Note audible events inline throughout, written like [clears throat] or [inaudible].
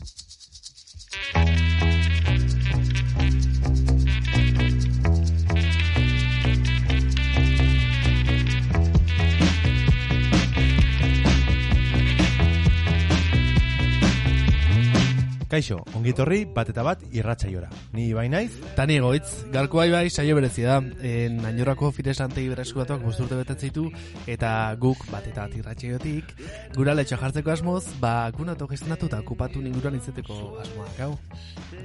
you Kaixo, ongitorri bat eta bat irratsaiora. Ni bai naiz, Tani egoitz, garko bai bai saio berezi da. En ainorako fitnes lantegi bereskubatuak bosturte betetzitu eta guk bat eta bat irratsaiotik gura letxo jartzeko asmoz, ba gunatu gestionatu eta okupatu ninguruan izeteko asmoa gau.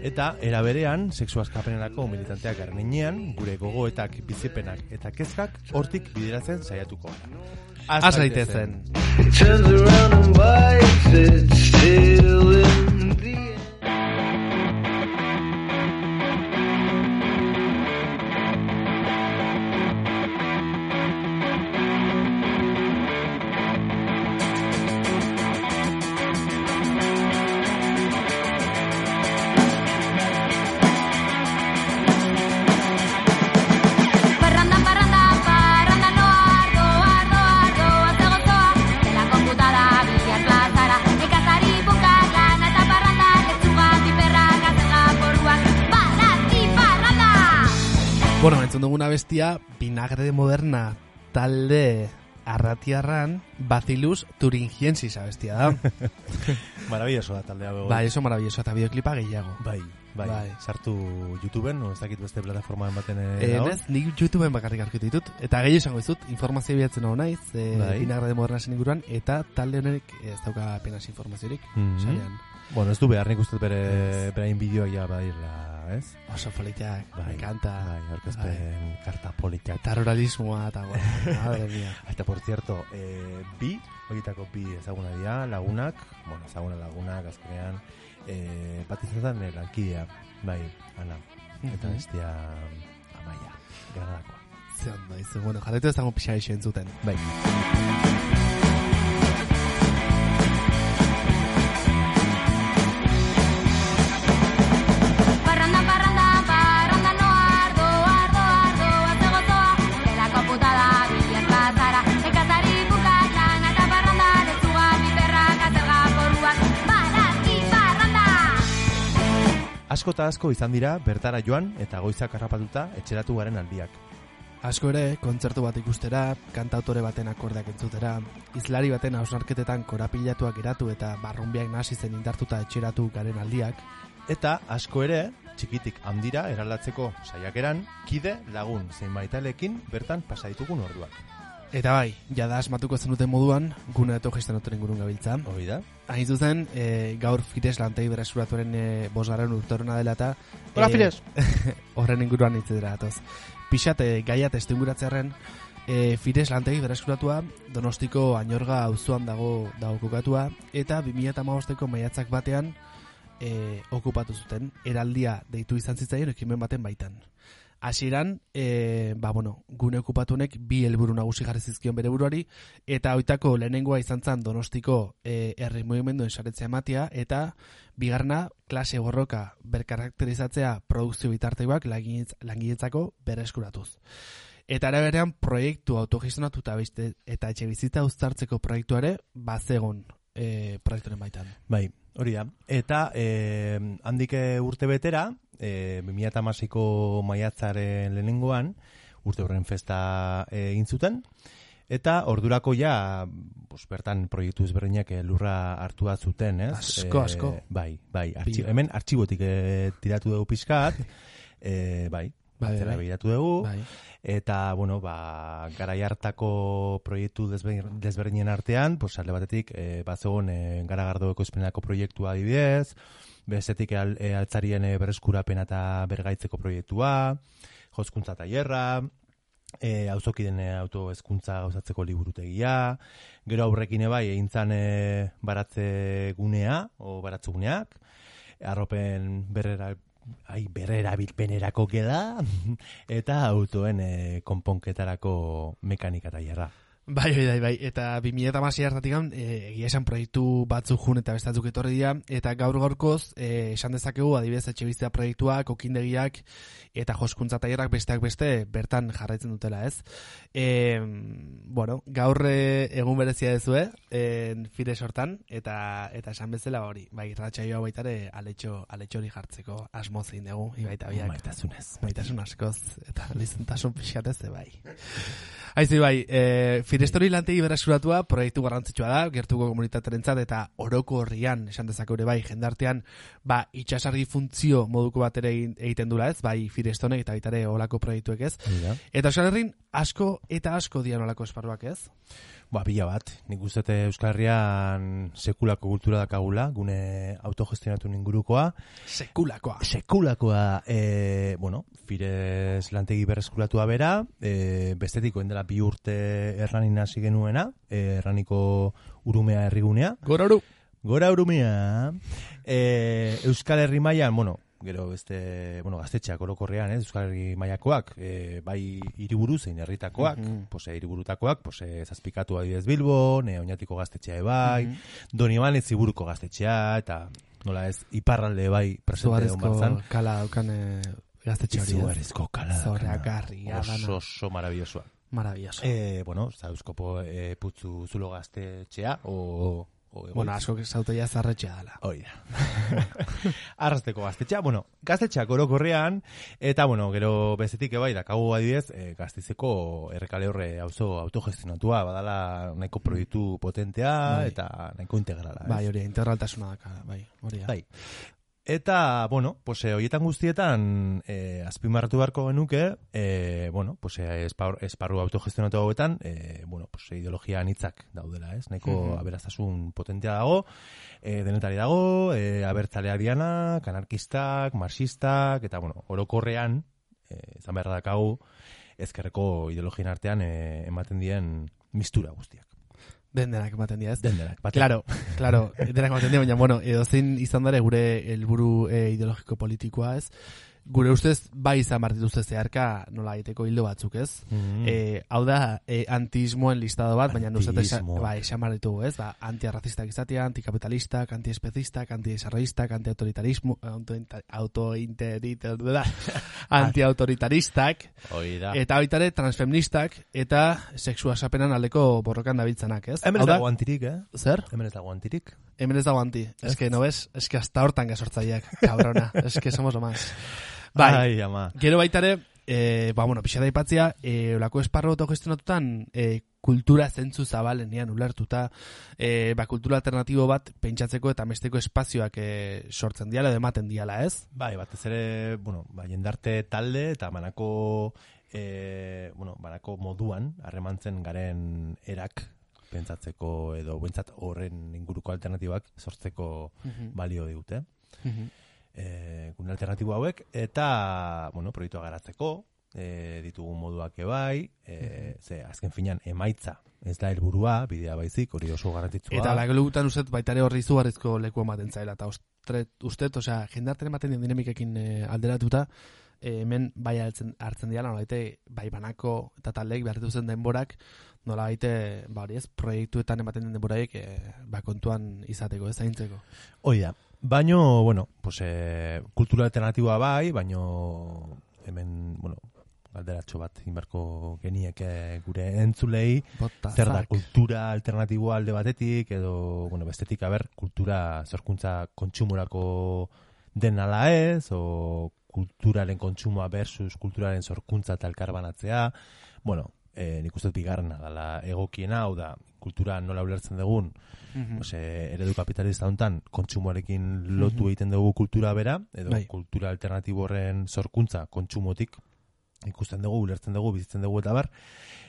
eta era berean, sexu askapenerako militanteak garen inean, gure gogoetak, bizipenak eta kezkak hortik bideratzen saiatuko gara. Az daitezen. turns around and bites its tail in the air. Bestia, vinagre de moderna talde arratiarran Bacillus thuringiensis abestia da. [laughs] Maravilloso da taldea bego. bai, oso maravilloso eta bideoklipa gehiago. bai, bai. Bai. Sartu YouTubeen, no, ez dakit beste plataformaan baten Eh, eh, dago. ez, nik YouTubeen bakarrik aurkitu ditut. Eta gehi esango dizut, informazio bilatzen hau naiz, e, Bai. vinagre de moderna inguruan, eta talde honek ez dauka apenas informaziorik, Mhm. saian. Bueno, ez du behar, nik uste dut bere, berain bideoa ja badirla, ez? Oso politeak, Bai, me encanta. Bai, aurkezpen karta politak. Eta ruralismoa, eta bueno, [laughs] madre mía. Eta, por cierto, eh, bi, horietako bi ezaguna dira, lagunak, bueno, ezaguna lagunak, azkenean, eh, bat izan zen, eh, lankidea, bai, ala, eta Mhm. bestia amaia, garrakoa. Ze ondo, izu, bueno, jarretu ez dago pixa eixo entzuten. Bai, asko eta asko izan dira, bertara joan, eta goizak harrapatuta, etxeratu garen aldiak. Asko ere, kontzertu bat ikustera, kantautore baten akordeak entzutera, izlari baten hausnarketetan korapilatuak geratu eta barrunbiak nasi zen indartuta etxeratu garen aldiak, Eta asko ere, txikitik handira eraldatzeko saiakeran, kide lagun zein baitalekin bertan pasa ditugun orduak. Eta bai, jada asmatuko zenuten moduan, gune eto gestenotoren ingurun gabiltza. Hori da? Hain zuzen, e, gaur Fires lantegi berresuratuaren e, bosgarren urtorona dela eta... Hola, e, Fires! [laughs] horren inguruan hitz dira datoz. Pixat, e, gaia testuinguratzearen, e, Fires lantegi berreskuratua Donostiko Añorga auzoan dago dago kokatua eta 2015ko maiatzak batean e, okupatu zuten eraldia deitu izan zitzaien ekimen baten baitan. Hasieran, e, ba, bueno, gune okupatunek bi helburu nagusi jarri zizkion bere buruari eta hoitako lehenengoa izan zen Donostiko e, herri mugimenduen saretzea ematia eta bigarna klase borroka berkarakterizatzea produkzio bitartekoak langiletzako bereskuratuz. Eta ere berean proiektu autogestionatu eta beste eta etxe bizitza uztartzeko proiektuare bazegon e, proiektuaren baitan. Bai, hori da. Eta eh, handik urte betera, eh, 2008ko maiatzaren lehenengoan, urte horren festa eh, egin zuten, eta ordurako ja, pues, bertan proiektu ezberdinak eh, lurra hartua zuten, ez? Asko, asko. Bai, bai, artxi, Pila. hemen artxibotik eh, tiratu dugu pixkat, [laughs] eh, bai, Bai, atzera bai. begiratu dugu, Bai. Eta, bueno, ba, garai hartako proiektu desber- desberdinen artean, pues, alde batetik, e, bazegon e, garagardo ekoizpenako proiektua adibidez, bestetik al, e, altzarien e, berreskurapena eta bergaitzeko proiektua, jozkuntza tailerra, e, auzokiden auto hezkuntza gauzatzeko liburutegia, gero aurrekin bai egin zan e, baratze gunea, o baratze guneak, arropen berrera ai, berrerabilpenerako gela [laughs] eta autoen e, konponketarako mekanika tailerra. Bai, bai, bai, bai. Eta 2006 hartatik e, egia esan proiektu batzuk jun eta bestatzuk etorri dira, eta gaur gaurkoz, e, esan dezakegu, adibidez, etxe biztea proiektuak, okindegiak, eta joskuntza tailerak besteak beste bertan jarraitzen dutela, ez? E, bueno, gaur e, egun berezia dezue, e, fire sortan, eta eta esan bezala hori, bai, ratxaioa baitare aletxo, aletxo hori jartzeko asmo zein dugu, ibaita biak. Maitasunez. Maitasun askoz, eta lizentasun pixatez, bai. Aizu bai, e, Firestori lantegi berasuratua proiektu garrantzitsua da, gertuko komunitatearentzat eta oroko horrian, esan dezake ere bai, jendartean, ba, itxasargi funtzio moduko bat ere egiten dula ez, bai, Firestonek eta baitare olako proiektuek ez. Da. Eta Euskal Herrin asko eta asko dian olako esparruak ez. Ba, pila bat. Nik uste dut Euskal Herrian sekulako kultura dakagula, gune autogestionatu ingurukoa. Sekulakoa. Sekulakoa, e, bueno, Fires lantegi berreskulatua bera, e, bestetiko dela bi urte erranin hasi genuena, e, erraniko urumea herrigunea. Gororu. Gora urumea, e, Euskal Herri mailan, bueno, gero beste, bueno, gaztetxeak orokorrean, ez, Euskal Herri mailakoak, e, bai hiriburu zein herritakoak, Mhm. pose hiriburutakoak, pose zazpikatu adibidez Bilbon, e, oinatiko gaztetxea e bai, Mhm. Doni Ibanez ziburuko gaztetxea, eta nola ez, iparralde bai presente egon batzan. kala daukan e, gaztetxe hori ez. Izugarrizko kala. Zoragarria Oso, oso maravillosoa. Maravilloso. E, bueno, za euskopo e, putzu zulo gaztetxea, o... o bueno, asko zauteia zarretxea dela. Hoi da. [laughs] Arrasteko gaztetxea, bueno, gaztetxeak orokorrean, eta, bueno, gero bezetik ebai, dakagu adibidez, e, gaztizeko errekale horre auzo autogestionatua, badala nahiko proiektu potentea, Bai. eta nahiko integrala. Bai, hori, integraltasuna daka, bai, hori da. Bai. Eta, bueno, pues, eh, horietan guztietan eh, azpimarratu beharko genuke, eh, bueno, pues, eh, espar, esparru autogestionatu hauetan, eh, bueno, pues, ideologia anitzak daudela, ez? Mhm. aberaztasun potentea dago, eh, denetari dago, eh, abertzaleak dianak, anarkistak, marxistak, eta, bueno, orokorrean, eh, izan beharra dakagu, ezkerreko ideologien artean eh, ematen dien mistura guztiak. Den denak ematen dira, ez? Den denak. bat- Claro, claro, denak ematen dira, baina, bueno, edozein izan dara gure helburu e, ideologiko politikoa, ez? Gure ustez, bai izan behar dituzte zeharka nola egiteko hildo batzuk, ez? Mhm. E, hau da, e, antismoen listado bat, baina nuzet Antismo. ba, esan behar ditugu, ez? Ba, antiarrazistak izatea, antikapitalistak, antiespezistak, antiesarroistak, antiautoritarismo, [laughs] antiautoritaristak, Hoi da. eta baita ere transfeministak, eta sexua sapenan aldeko borrokan dabiltzanak, ez? Hemen ez da, dago antirik, eh? zer? Hemen ez dago antirik. Hemen ez dago anti. Ez que, no ves? Ez que hasta hortan gasortzaileak, cabrona. [laughs] Ez que somos lo más. Bai, Ai, ama. gero baitare, e, ba, bueno, pixada ipatzia, e, olako esparro autogestionatutan, e, kultura zentzu zabalenean ulertuta, e, ba, kultura alternatibo bat pentsatzeko eta mesteko espazioak e, sortzen diala, ematen diala, ez? Bai, batez ere, bueno, ba, jendarte talde eta banako, e, bueno, banako moduan, harremantzen garen erak pentsatzeko edo bentsat horren inguruko alternatibak sortzeko balio digute. E, gune alternatibo hauek, eta, bueno, proiektua garatzeko, e, ditugu moduak ebai, e, ze, azken finan, emaitza, ez da helburua bidea baizik, hori oso garrantzitsua. Eta lagelugutan uzet baitare horri izugarrizko leku ematen zaila, eta ustret, ustet, osea, jendarten ematen dien dinamikekin e, alderatuta, e, hemen bai hartzen, hartzen dira, nola bai banako eta taldeek behar dituzten denborak, nola baite, ba hori ez, proiektuetan ematen den denboraik, e, ba kontuan izateko, ez zaintzeko. Hoi da. Baino, bueno, pues, eh, kultura alternatiboa bai, baino hemen, bueno, galderatxo bat inbarko genieke gure entzulei, Bota, zer da kultura alternatiboa alde batetik, edo, bueno, bestetik, aber, kultura zorkuntza kontsumorako den ala ez, o kulturaren kontsumoa versus kulturaren zorkuntza eta elkarbanatzea, bueno, eh, nik uste dut bigarrena dala egokiena, hau da, kultura nola ulertzen dugun, Mhm. Ose, eredu kapitalista hontan kontsumoarekin lotu Mhm. egiten dugu kultura bera, edo Bai. kultura alternatibo horren sorkuntza kontsumotik ikusten dugu, ulertzen dugu, bizitzen dugu eta bar,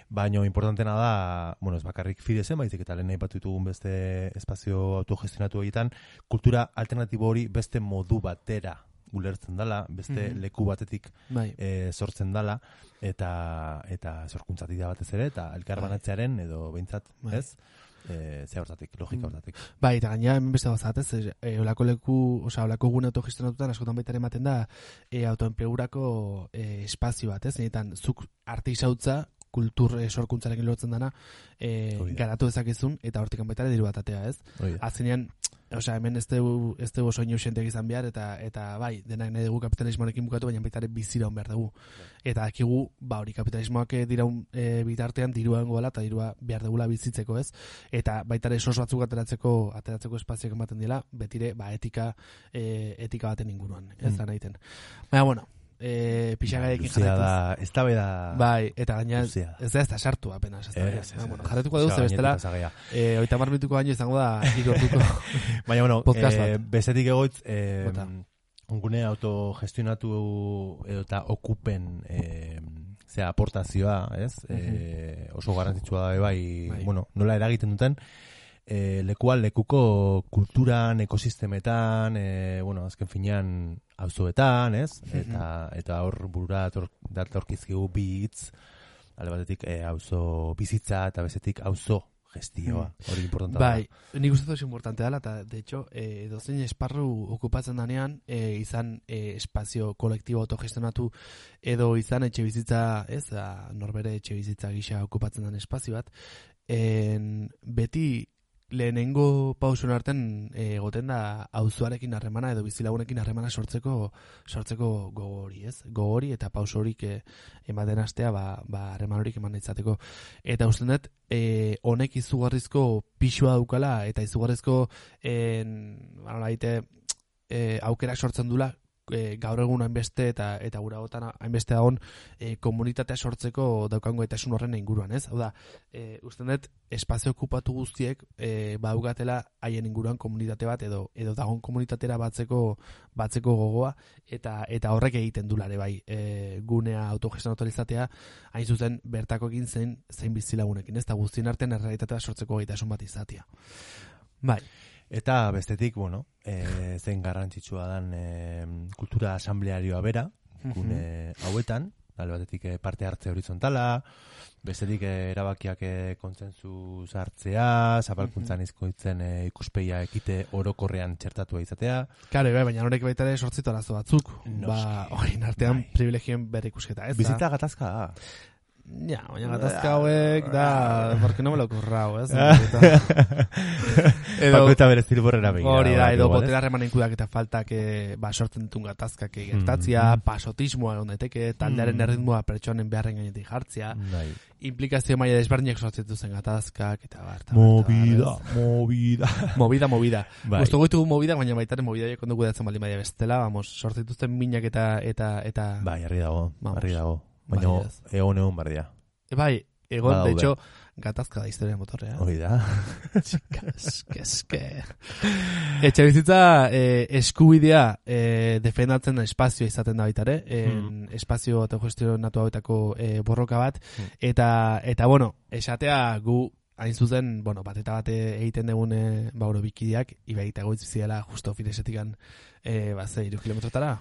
baino importantena da, bueno, ez bakarrik fidezen, baizik eta lehen aipatu ditugun beste espazio autogestionatu horietan, kultura alternatibo hori beste modu batera ulertzen dala, beste Mhm. leku batetik Bai, e, sortzen dala, eta eta sorkuntzatik da batez ere, eta elkarbanatzearen edo behintzat, Bai. ez? E, ze hortatik, logika Mm. hortatik. Bai, eta gaina hemen beste gozat, ez? E, olako leku, osea, olako gune autogestionatutan askotan baita ematen da e, autoenplegurako e, espazio bat, ez? Netan, zuk arte izautza kultur e, sorkuntzarekin lortzen dana e, garatu dezakezun eta hortik baita ere diru bat atea, ez? Hori da. Azkenean, osea, hemen ez dugu ez dugu soinu xentek izan behar eta eta bai, denak nahi dugu kapitalismoarekin bukatu, baina baita ere bizira on behar dugu. Eta dakigu, ba hori kapitalismoak eh, diraun e, bitartean dirua dengo eta dirua behar dugula bizitzeko, ez? Eta baita ere sos batzuk ateratzeko ateratzeko espazioak ematen dira, betire ba etika e, etika baten inguruan, ez Mm. da nahiten. Baina bueno, eh pixagaiekin Luzea jarraituz. da, ez da beda... Bai, eta gaina ez da ez da sartu apenas, ez. Ez, ez, bueno, jarretuko dugu ze bestela, eh 30 minutuko baino izango da hiru [laughs] orduko. Baina, bueno, Podcast eh, bat. bestetik egoitz, eh, Bota. ongune autogestionatu edo eta okupen eh, zera aportazioa, ez? eh, oso garrantzitsua da bai, Bai. bueno, nola eragiten duten, eh, lekuan lekuko kulturan, ekosistemetan, eh, bueno, azken finean auzoetan, ez? Eta eta hor burura dator, datorkizkigu bi hitz, alde batetik eh, auzo bizitza eta bestetik auzo gestioa. Hori importanta Bai, nik uste dut importante dela, eta de hecho, eh, dozein esparru okupatzen danean, eh, izan eh, espazio kolektibo autogestionatu edo izan etxe bizitza, ez, da, norbere etxe bizitza gisa okupatzen den espazio bat, en, beti lehenengo pausun arten eh, egoten da auzoarekin harremana edo bizilagunekin harremana sortzeko sortzeko gogo hori, ez? Gogo hori eta pauso horik eh, ematen astea ba ba harreman horik eman izateko. Eta uste dut eh, honek izugarrizko pixua daukala eta izugarrizko en ba, nolabait, eh, aukera sortzen dula e, gaur egun hainbeste eta eta gura gotan hainbeste dagoen e, komunitatea sortzeko daukango eta horren inguruan, ez? Hau da, e, usten dut, espazio okupatu guztiek e, baugatela haien inguruan komunitate bat edo edo dagoen komunitatera batzeko batzeko gogoa eta eta horrek egiten dulare bai e, gunea autogestionatu izatea hain zuzen bertakoekin zein zein bizilagunekin, ez? Ta guztien artean errealitatea sortzeko gaitasun bat izatea. Bai. Eta bestetik, bueno, e, zein garrantzitsua dan e, kultura asamblearioa bera, gune hauetan, alde batetik eh, parte hartze horizontala, bestetik eh, erabakiak eh, kontzentzu hartzea, zapalkuntzan izkoitzen eh, ikuspeia ekite orokorrean txertatua izatea. Kare, bai, baina horrek baita ere sortzitu arazo batzuk. Noski. Ba, horien artean Bai. privilegioen berri ikusketa, ez da? Bizitza gatazka da. Ja, baina gatazka hauek da, porque no me lo he currao, ez? [laughs] Edo, eta bere zilborrera begira. Hori da, edo botere harremanen kudeaketa faltak eh, ba, sortzen ditun gatazkak gertatzia, Mhm. pasotismoa egon daiteke, taldearen Mhm. erritmoa pertsonen beharren gainetik jartzea, Bai. implikazio maila desberdinak sortzen dituzten gatazkak, eta bar, eta Movida, movida. [laughs] movida, movida. Bai. Gusto goitugu movida, baina baita ere movida ondo kudeatzen baldin badia bestela, vamos, sortzen dituzten minak eta, eta, eta, Bai, harri dago, harri dago. Bai, Baina ez. egon egon bardia. E, bai, egon, de Badaude. hecho, gatazka da historia motorrea. Hori da. [laughs] Eske. Etxe bizitza eh, eskubidea eh, defendatzen da espazio izaten da baita ere, en, espazio autogestionatu hauetako eh, borroka bat, Hmm. eta, eta bueno, esatea gu hain zuzen, bueno, bat eta bate egiten dugun eh, ba, oro bikideak, ibai eta goitz bizidela justo finesetikan eh, ba, ze, iru kilometrotara?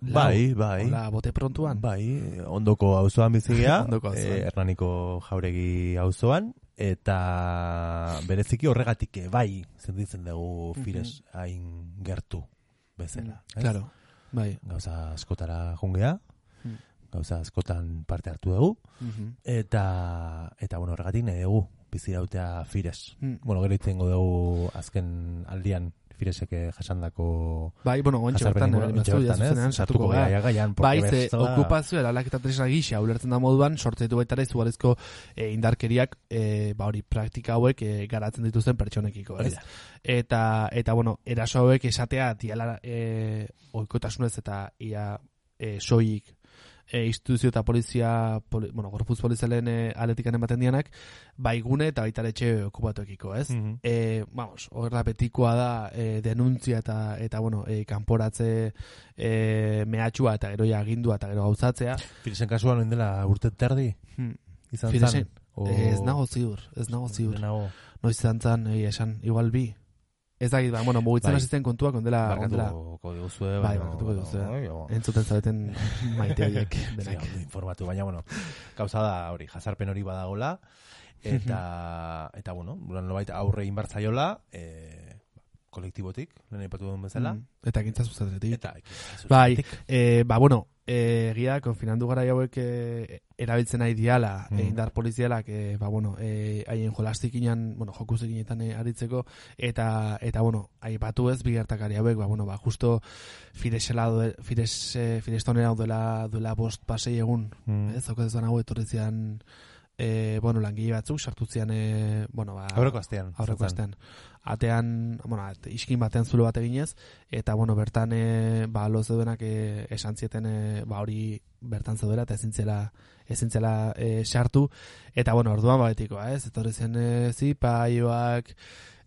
Bai, bai. Hola, bote prontuan? Bai, ondoko auzoan bizigea, [laughs] Ondoko auzoan. eh, Hernaniko jauregi auzoan eta bereziki horregatik eh, bai sentitzen dugu Fires hain gertu bezala. ez? Claro, bai. Gauza askotara jungea, Mm. gauza askotan parte hartu dugu, Mhm. eta, eta bueno, horregatik nahi dugu bizirautea Fires. Mm. Bueno, gero itzengo dugu azken aldian Firesek jasandako Bai, bueno, ontsa bertan, eh, bertan, zuzenean Sartuko gara. gara gaian, Bai, ze bestela- okupazio eralak eta tresna gisa ulertzen da moduan, sortzetu baita ere izugarrizko e, indarkeriak, e, ba hori, praktika hauek e, garatzen dituzten pertsonekiko, ez? Eta, eta bueno, eraso hauek esatea diala e, oikotasunez eta ia e, soik e, instituzio eta polizia, poli, bueno, gorpuz polizialen e, aletikan ematen dianak, baigune eta baita etxe okupatuekiko, ez? Mhm. e, vamos, horra betikoa da e, denuntzia eta eta bueno, e, kanporatze e, mehatxua eta gero agindua eta gero gauzatzea. Firesen kasuan oin dela urte terdi Hmm. izan Firesen? zan? O- Ez nago ziur, ez nago ziur. Noiz izan zan, egia esan, igual bi. Ez da, ba, bueno, mugitzen Bai. hasi zen kontuak ondela, ondela, Barkatuko diguzue, bai, baina- barkatuko diguzue. Bai, entzuten zaudeten [laughs] maite horiek denak. ondo informatu, baina, bueno, gauza da hori, jazarpen hori badagola, eta, [laughs] eta bueno, nolabait aurre inbartzaiola, e, kolektibotik, lehen aipatu duen bezala. Mm, Eta ekintza zuzendatik. Eta, Bai, e, ba, bueno, e, egia, konfinandu gara hauek e, erabiltzen nahi diala, Mm. e, indar polizialak, e, ba, bueno, e, haien jolastik inan, bueno, jokustik inetan e, aritzeko, eta, eta, bueno, aipatu ez, bigertakari hauek, ba, bueno, ba, justo Fidesela, Fides, e, Fidestonera duela, duela bost pasei egun, Mm. ez, ez hau etorri zian, e, bueno, langile batzuk, sartu zian, e, bueno, ba, Aurreko astean. aurreko astean. Atean, bueno, ate- iskin batean zulo bat eginez, eta, bueno, bertan, e, ba, lo zeudenak e, esan zieten, e, ba, hori bertan zeudela, eta ezintzela, ezintzela e, sartu, eta, bueno, orduan babetikoa, ez? Etorri zen e, zipaioak,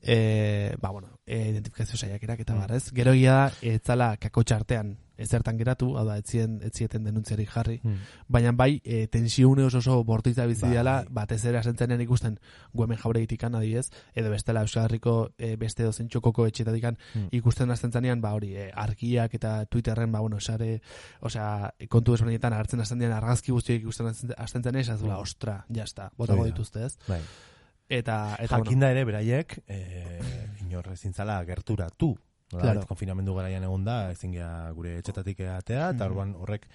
e, ba, bueno, e, identifikazio saiakerak eta Mm. bar, ez? Gero egia da, etzala kakotxartean ezertan geratu, hau da, etzien, etzieten denuntziarik jarri, Mm. baina bai, e, tensiune oso oso bortitza bizi dela, batez ere asentzenen ikusten guemen jauregitikan adiez, edo bestela Euskal Herriko e, beste dozen txokoko etxetatikan Mm. ikusten hasten zanean, ba hori, e, argiak eta Twitterren, ba bueno, sare, osea, kontu desberdinetan hartzen dian argazki guztiak ikusten zen ez, azula, Mm. ostra, jazta, botago dituzte, ez? Bai. Eta, eta bueno, Jakinda ere, beraiek, eh, inor gerturatu. Claro. konfinamendu garaian egon da, ezin gure etxetatik atea, eta orduan horrek,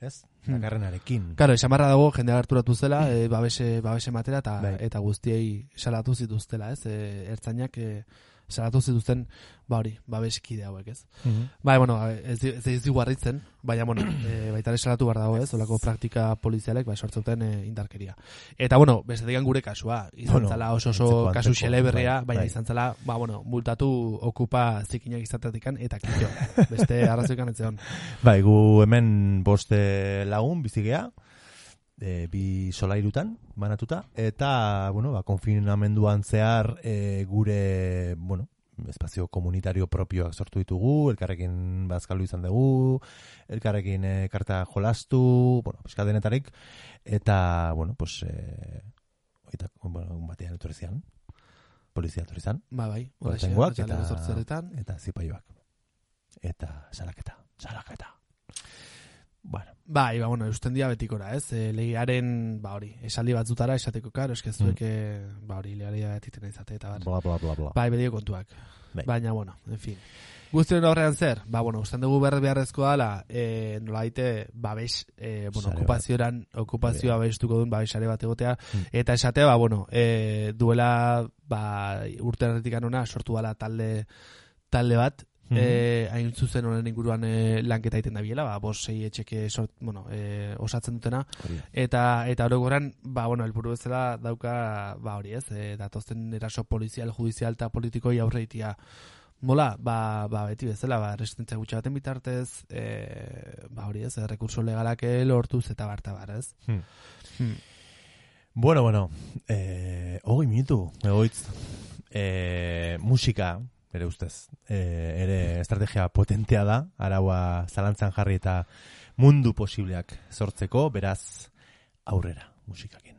ez, Hmm. dakarrenarekin. Claro, esan barra dago jende harturatu zela, e, babese, babese matera eta, Bai. eta guztiei salatu zituztela, ez? E, ertzainak e, salatu zituzten, ba hori, babeskide hauek, ez? Mhm. Bai, bueno, ez, ez, ez digu harritzen, baina, bueno, e, [clears throat] baita ere salatu behar dago, ez? Olako praktika polizialek, bai, sortzeuten e, indarkeria. Eta, bueno, beste digan gure kasua, izan Bueno, zala oso oso kasu xeleberria, bai, baina bai. izan zala, ba, bueno, multatu okupa zikinak izatetikan, eta kito, [laughs] beste arrazoikan etzeon. Bai, gu hemen boste lagun bizigea, e, bi solairutan banatuta, eta, bueno, ba, konfinamenduan zehar e, gure, bueno, espazio komunitario propioak sortu ditugu, elkarrekin bazkaldu izan dugu, elkarrekin e, karta jolastu, bueno, pixka denetarik, eta, bueno, pues, e, oita, bueno, egun batean etorri zian, polizia etorri zan, Ba, bai, Hortengoak eta, eta... eta zipaioak. Eta salaketa, salaketa. Bueno, Bai, ba, bueno, eusten dia betikora, ez? E, legiaren, ba, hori, esaldi batzutara esateko, karo, eske zuek, mm. ba, hori, legaria batiten izate, eta bar. bla, bla, bla, bla. Bai, bedio kontuak. Bai. Baina, bueno, en fin. Guztion horrean zer? Ba, bueno, usten dugu behar beharrezkoa dela, e, nolaite, babes, e, bueno, Sare okupazioan, okupazioa babestuko duen babesare bat egotea, Mm. eta esatea, ba, bueno, e, duela, ba, urte erretik anona, sortu dela talde, talde bat, Mhm. eh, hain zuzen honen inguruan e, lanketa egiten da biela, ba, bos sei etxeke sort, bueno, e, osatzen dutena, Hori eta eta orokorran ba bueno helburu bezala dauka ba hori ez e, datozen eraso polizial judizial eta politikoi aurreitia Mola, ba, ba, beti bezala, ba, resistentzia gutxa baten bitartez, e, ba, hori ez, rekurso legalak lortuz eta barta bar, ez? Hmm. Hmm. Bueno, bueno, eh, hogei minutu, egoitz, eh, musika, ere ustez, eh, ere estrategia potentea da, araua zalantzan jarri eta mundu posibleak sortzeko, beraz, aurrera musikakin.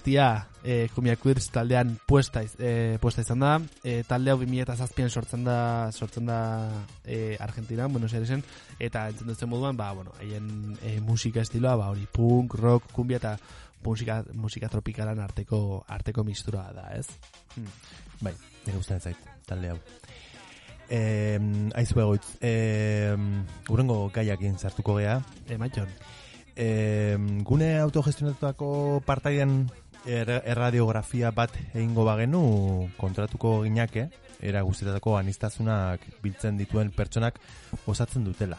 Abestia e, Kumia Queers taldean puesta, iz- e, puesta izan da. E, talde hau 2007an sortzen da, sortzen da e, Argentina, Buenos Airesen, eta entzun duzen moduan, ba, bueno, haien e, musika estiloa, ba, hori punk, rock, kumbia eta musika, musika tropikalan arteko arteko mistura da, ez? Bai, nire gustatzen zait, talde hau. Eh, aizu egoitz, eh, urengo gaiakin sartuko gea. E. Eh, gune autogestionatutako partaiden er, erradiografia bat egingo bagenu kontratuko ginake, era guztietako anistasunak biltzen dituen pertsonak osatzen dutela.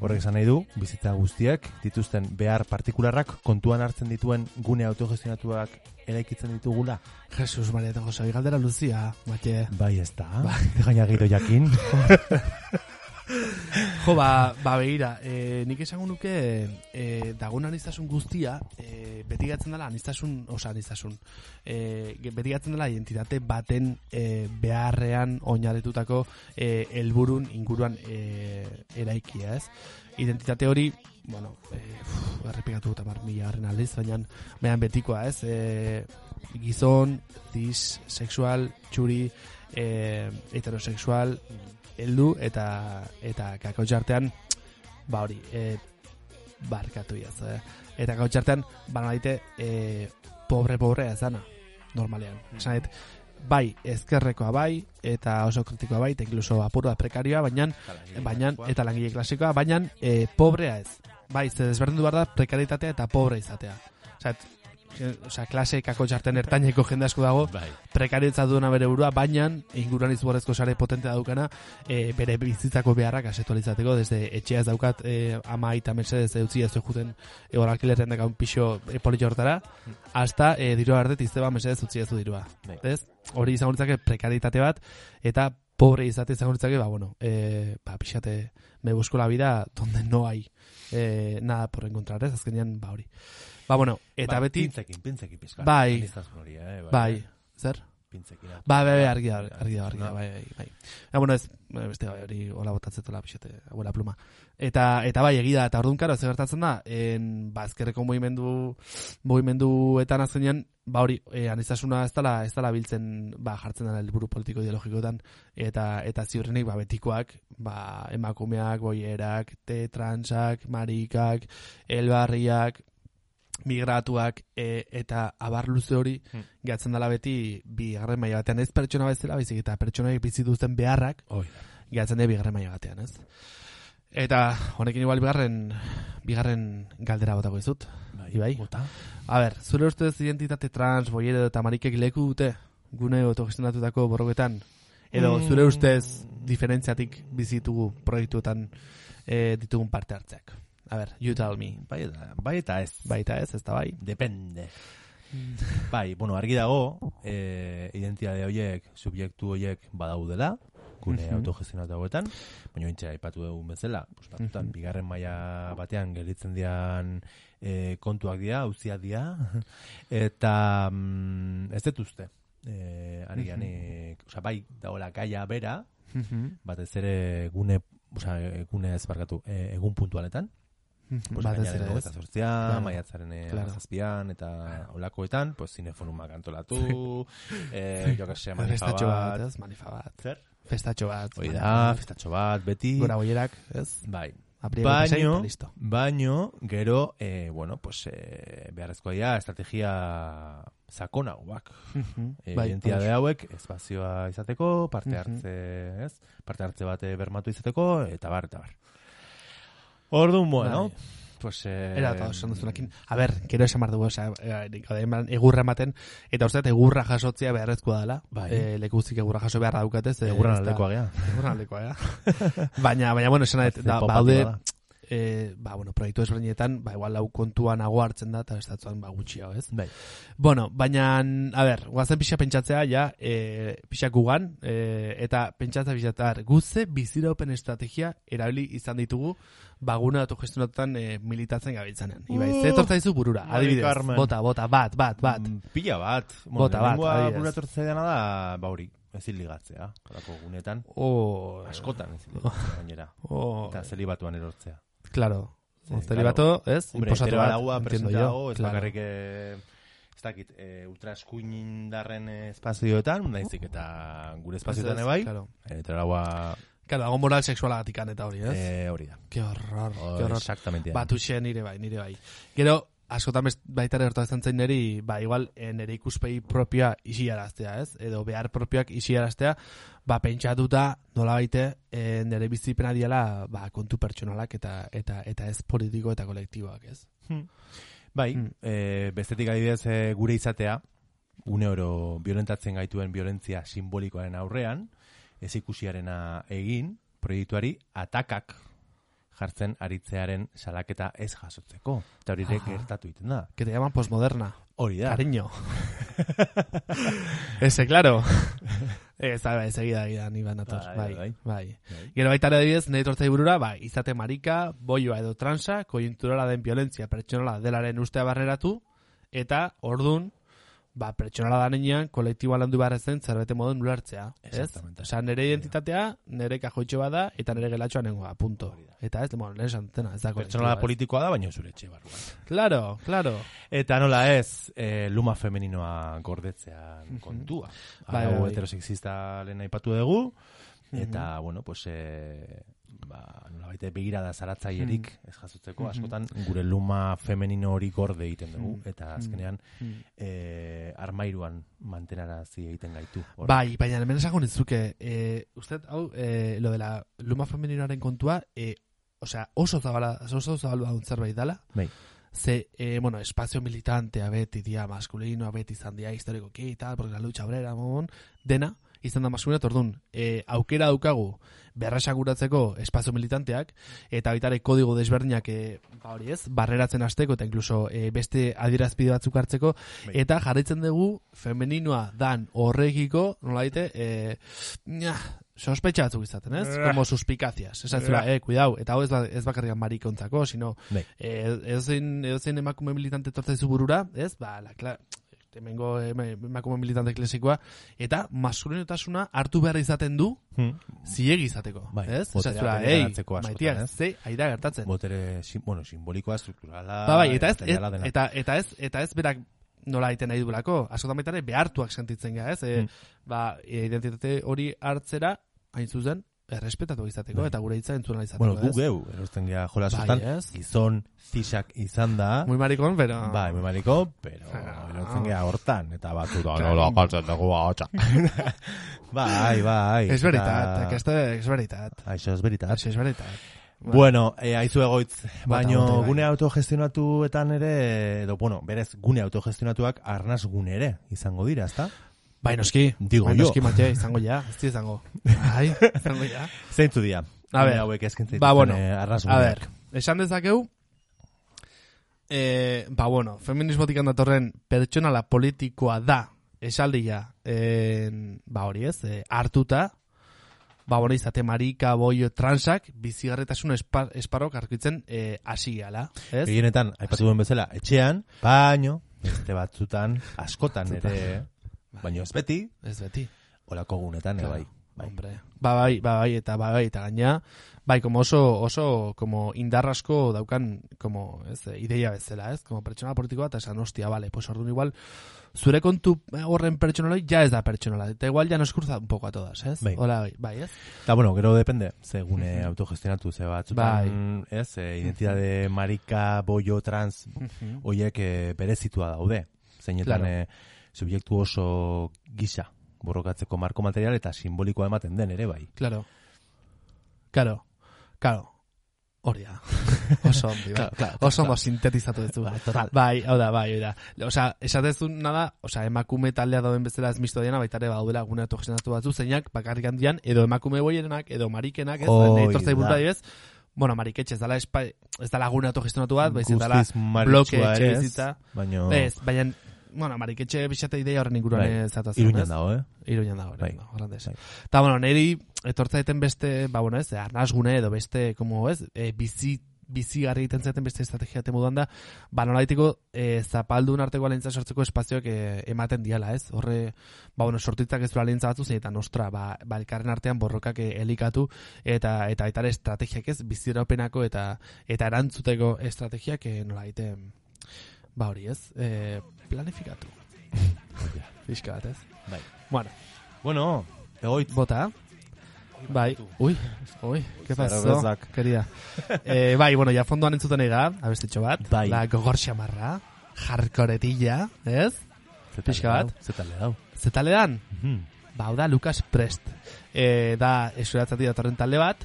Horrek esan nahi du, bizitza guztiek dituzten behar partikularrak kontuan hartzen dituen gune autogestionatuak eraikitzen ditugula. Jesus Maria eta Jose, galdera luzia, mate. Bai, ez da. Gaina giro jakin. [laughs] Jo, ba, ba begira, e, nik esango nuke e, dagun anistasun guztia, e, beti gatzen dela anistasun, osa anistasun, e, beti gatzen dela identitate baten e, beharrean oinarritutako e, helburun inguruan e, eraikia, ez? Identitate hori, bueno, e, uf, errepikatu eta mar mila garren aldiz, baina, baina betikoa, ez? E, gizon, cis, sexual, txuri, e, heterosexual, heldu eta eta kakotxartean ba hori e, barkatu jaz eh? eta kakotxartean bana daite e, pobre pobre ezana normalean esan dit bai ezkerrekoa bai eta oso kritikoa bai eta incluso apurua prekarioa baina baina eta langile klasikoa baina e, pobrea ez bai ze desberdindu behar da prekaritatea eta pobre izatea Osea, et- Osea, klase kako txarten ertaineko jende asko dago, Bai. prekaritza duena bere burua, baina inguruan izugarrezko sare potente daukana, e, bere bizitzako beharrak asetu alizateko, desde etxea ez daukat e, ama aita mercedes eutzi ez juten e, alkilerren daka un pixo e, politxo hortara, hasta e, dirua ardet izteba mercedes utzi ez du dirua. Bai. Ez? Hori izango litzake prekaritate bat, eta pobre izate izango litzake, ba, bueno, e, ba, pixate, me busco la vida donde no hay e, nada por encontrar, ez? Azkenean, ba, hori. Ba, bueno, eta Bai, beti, Pintzekin, pintzekin pizka. Bai. Hori, eh? bai, zer? Pintzekin. Ba, bai, bai, argi da, argi da, argi da, bai, bai, bai. Ja, bueno, ez, eh, beste bai, hori hola botatzetela pixete, abuela pluma. Eta, eta bai, egia da, eta orduan karo, zer gertatzen da, en, ba, ezkerreko mugimendu, mugimenduetan azkenean, ba hori, e, anistasuna ez dela, ez dela biltzen, ba, jartzen dela helburu politiko ideologikotan, eta, eta ziurrenik, ba, betikoak, ba, emakumeak, boierak, te transak, marikak, elbarriak, migratuak e, eta abar luze hori Hmm. gehatzen dela beti bigarren maila batean ez pertsona bezala baizik eta pertsonaik bizi duzten beharrak Oi. gehatzen dira bigarren maila batean, ez? Eta honekin igual bigarren bigarren galdera botako dizut. Ibai? Bota. A ber, zure ustez identitate trans, boiero eta marikek leku dute gune autogestionatutako borroketan? Edo Mm. zure ustez diferentziatik bizitugu proiektuetan e, ditugun parte hartzeak? A ber, you tell me. Bai, eta, bai eta ez. Baita ez, ez da bai? Depende. [laughs] bai, bueno, argi dago, eh, identitate horiek, subjektu horiek badaudela, gune Mhm. autogestionatu hauetan, baina ointxe aipatu dugun bezala, pues, batzutan, Mhm. bigarren maila batean gelditzen dian eh, kontuak dira, auziak dira, [laughs] eta mm, ez dut uste. Eh, ari ganik, osea, bai, dagoela gaia bera, Mhm. batez ere gune, osea, gune ez barkatu, eh, egun puntualetan, pues, ere, ez? zortzian, Claro. maiatzaren eh, Claro. hamazazpian, eta olakoetan, pues, zinefonumak antolatu, [laughs] eh, jo que se, manifa Festatxo bat, bat, ez? Manifa bat. zer? Festatxo bat. Hoi da, festatxo bat, beti, Gora boierak, ez? bai. Apriego Baino, listo. baino, gero, eh, bueno, pues, eh, beharrezkoa dira, estrategia sakonagoak. E, Bai, identitate hauek espazioa izateko, parte hartze, ez? Parte hartze bat eh, bermatu izateko, eta bar, eta bar. Orduan, bueno, Bai. pues... Eh, Era eta esan duzunekin. A ber, gero esan behar dugu, osea, eh, egurra ematen, eta uste egurra jasotzea beharrezkoa dela. Bai. Eh, lekuzik egurra jaso beharra daukatez. eh, da- aldekoa gea. Egurran aldekoa, ja. [laughs] baina, baina, bueno, esan dut, da, baude, eh, ba, bueno, proiektu ezberdinetan, ba, igual lau kontuan nago hartzen da, eta estatzuan, ba, gutxiago, ez? Bai. Bueno, baina, a ber, guazen pixa pentsatzea, ja, e, pixa gugan, e, eta pentsatzea pixatar, guze biziraupen estrategia erabili izan ditugu, baguna autogestionatutan e, militatzen gabiltzanen. Ibai, Uh, ze etortza dizu burura, adibidez, Carmen. bota, bota, bat, bat, bat. Mm, Pila bat. Bota bat, adibidez. Gura tortzaidana da, ba hori, ezin ligatzea. Horako gunetan. Oh, Askotan ezin ligatzea gainera. oh, Eta zelibatuan erortzea. Claro. Sí, Celibato, ez? Hombre, Inposatu hetero bat, araua entiendo presente yo, dago, ez claro. bakarrik, eh, ez dakit, eh, indarren eh, espazioetan, naizik eta gure espazioetan ebai, claro. eh, hetero araua Claro, hago moral sexualagatik eta hori, ez? eh, hori da. Qué horror, Oh, qué horror. Exactamente. Batuxe nire bai, nire bai. Gero, askotan baita ere gertatzen zain niri, ba, igual, eh, nire ikuspegi propioa isiaraztea, ez? Edo behar propioak isiaraztea, ba, pentsatuta, nola baite, e, nire bizipena diala, ba, kontu pertsonalak eta eta eta ez politiko eta kolektiboak, ez? Bai, Hmm. eh, bestetik adibidez eh, gure izatea, une oro violentatzen gaituen violentzia simbolikoaren aurrean, ez ikusiarena egin, proiektuari atakak jartzen aritzearen salaketa ez jasotzeko. Eta hori ere Aha. gertatu egiten da. Que te llaman posmoderna. Hori da. Cariño. [laughs] Ese, claro. Ez, bai, ez egida egida, ni banator. Bai, Bai, bai. bai. Bai. Gero baita ere adibidez, nire tortzai burura, bai, izate marika, boioa edo transa, koiunturala den violentzia pertsonala delaren ustea barreratu, eta ordun ba, pertsonala da nenean, kolektiboa landu behar zen zerbete modun ulertzea. Ez? Osa, nire identitatea, nire kajoitxe bada, eta nire gelatxoa nengoa, punto. Eta ez, bueno, lehen santena, ez da Pertsonala politikoa da, baina zure etxe barruan. Claro, claro. Eta nola ez, eh, luma femeninoa gordetzean kontua. Bai, bai, bai. heterosexista lehen aipatu dugu, eta, bueno, pues, eh, ba, nola baite begirada zaratzaierik ez jasotzeko, askotan gure luma femenino hori gorde egiten dugu, eta azkenean eh, armairuan mantenarazi egiten gaitu. Hor. Bai, baina hemen esango nintzuke, eh, usted, hau, eh, lo de la luma femeninoaren kontua, eh, osea, oso zabala, oso zabala zerbait dala, Bai. ze, eh, bueno, espazio militantea beti dia maskulino, beti izan dia historikoki, tal, porque la lucha obrera, mon, dena, izan da maskulino, eta orduan, eh, aukera daukagu, berrasakuratzeko espazio militanteak, eta baitare kodigo desberdinak, eh, ba hori ez, barreratzen hasteko, eta incluso eh, beste adierazpide batzuk hartzeko, Bai. eta jarraitzen dugu femeninoa dan horrekiko, nola daite, eh, nya, sospetxa batzuk izaten, ez? Como suspikazias. Esan zura, eh, cuidao, eta hau ez, ba, ez bakarrikan marikontzako, sino, Bai. eh, edozein, edozein emakume militante tortzaizu burura, ez? Ba, la, hemengo ema- emakume militante klasikoa, eta maskulinotasuna hartu behar izaten du, Hmm. ziegi izateko, Bai, ez? bereganatzeko ei, maitia, ez? ze, aida gertatzen. Botere, sim, bueno, simbolikoa, strukturala, Ba, bai, eta ez, et- eta, eta ez, eta ez berak nola egiten nahi duelako. Askotan baita ere behartuak sentitzen gara, ez? E, Mm. Ba, identitate hori hartzera, hain zuzen, errespetatu izateko, Bai. eta gure hitza entzuna izateko, Bueno, gu ez? geu, erosten gea jolasotan, Bai, ez? gizon zisak izan da, Muy maricón, pero... bai, me mariko, pero Ah. erosten gea hortan, eta batzu da, Claro. nola galtzen dugu ahotsa. [laughs] bai, bai. És veritat, eta- és veritat. Això és veritat. Això és veritat. Bueno, eh, aizu egoitz, baino bai. gune autogestionatuetan ere, edo, bueno, berez, gune autogestionatuak arnaz gune ere izango dira, ezta? Bai, noski. Digo bai, yo. noski, Mate, izango ja. Ez izango. Bai, [laughs] izango ja. Zeintzu dira? A ber, hauek eskintzen ba, bueno, eh, A ber, esan dezakeu, eh, ba, bueno, feminismotik datorren pertsonala politikoa da, esaldia, eh, ba, hori ez, eh, hartuta, ba, bueno, izate marika, boio, transak, bizigarretasun espar, esparrok arkitzen eh, hasi gala, ez? Gehienetan, aipatu duen bezala, etxean, baino, beste batzutan, askotan ere, baino ez beti, Ez beti. olako gunetan, Claro. bai. bai. Hombre. Ba, bai, ba, bai, eta ba, bai, eta gaina, bai, como oso, oso, como indarrasko daukan, como, ez, eh, ideia bezala, ez? Como pertsonal politikoa, eta esan, hostia, vale, pues orduan igual, zure kontu eh, horren pertsonaloi ja ez da pertsonala, eta igual ya nos cruza un poco a todas, ez? Bai. Hola, bai, bai, ez? Eta, bueno, gero depende, ze gune autogestionatu, ze batzutan, Bai. ez, e, identitate marika, boio, trans, hoiek e, berezitua daude. Zeinetan Claro. e, subjektu oso gisa borrokatzeko marko material eta simbolikoa ematen den ere bai. Claro. Claro. Claro. Hori da. [laughs] Oso ondo, bai. Claro, claro, Oso ondo sintetizatu duzu. Bai, total. Bai, hau da, bai, hau da. Osea, esatezu nada, osea, emakume taldea dauden bezala ez misto diana, baita ere baudela gune autogestionatu batzu, zeinak bakarrik handian, edo emakume boierenak, edo marikenak, ez, nahi tortzai da. burra ez, bueno, mariketxe ez dala, espa, ez dala gune autogestionatu bat, baizik dala, Guztiz bloke etxe ez, bizitza. baino ez, baina, bueno, mariketxe bixate ideia horren inguruan bai, ez zatozen, iruñan dago, eh? Iruñan dago, Bai. horrandez. Bai. Eta, bueno, niri etortzaiten beste, ba, bueno, ez, arnazgune edo beste, como, ez, e, bizi, bizigarri egiten zaten beste estrategia ate moduan da, ba nolaitiko e, zapaldun arteko alentza sortzeko espazioak e, ematen diala, ez? Horre, ba bueno, sortitzak ez du alentza batzu zein eta nostra, ba, ba elkarren artean borrokak e, elikatu eta eta aitare estrategiak ez, biziraupenako eta eta erantzuteko estrategiak e, nolaiten ba hori ez, e, planifikatu. Fiska bat ez? Bai. Bueno, Bueno, egoit, bota. Bai, ui, ui, ¿qué pasó, querida? eh, bai, bueno, ya fondoan entzuten ega, abestitxo bat, Bai. la gogor xamarra, jarkoretilla, ez? Pixka bat. Zetale dau. Zetale dan? Mhm. Ba, da Lucas Prest. E, da, esuratzati datorren talde bat,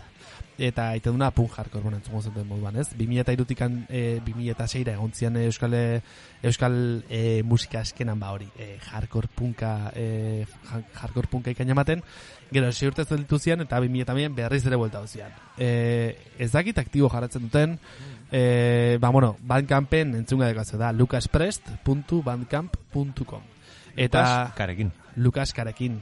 eta aite duna pun hardcore, bueno, entzungo zuten moduan, ez? 2002-tikan, e, 2006-ra egon zian euskal, e, euskal e, musika eskenan ba hori, e, hardcore punka, e, hardcore punka ikan ematen, gero, sei urte zeltu zian, eta 2002 berriz ere buelta zian. E, ez dakit aktibo jarratzen duten, e, ba, bueno, bandcampen entzunga dekazio da, lucasprest.bandcamp.com. Eta... Lucas Karekin. Lucas Karekin.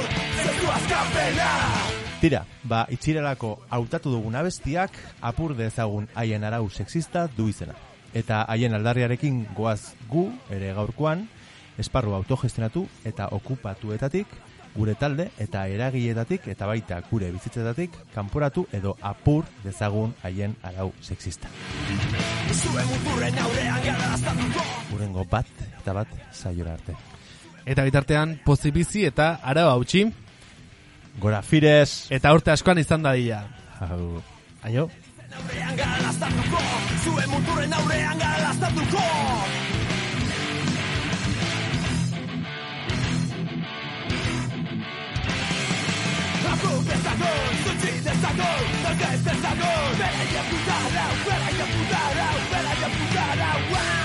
bat. Tira, ba, itxirelako hautatu dugun abestiak apur dezagun haien arau sexista du izena. Eta haien aldarriarekin goaz gu, ere gaurkoan, esparru autogestionatu eta okupatuetatik, gure talde eta eragietatik eta baita gure bizitzetatik kanporatu edo apur dezagun haien arau sexista. Urengo bat eta bat saiora arte. Eta bitartean, pozibizi eta arau hautsi. Gora fires! Eta urte askoan izan dadila. Hau, Aio. Zutzi dezagun, zerge ez dezagun Beraia puta lau, beraia puta lau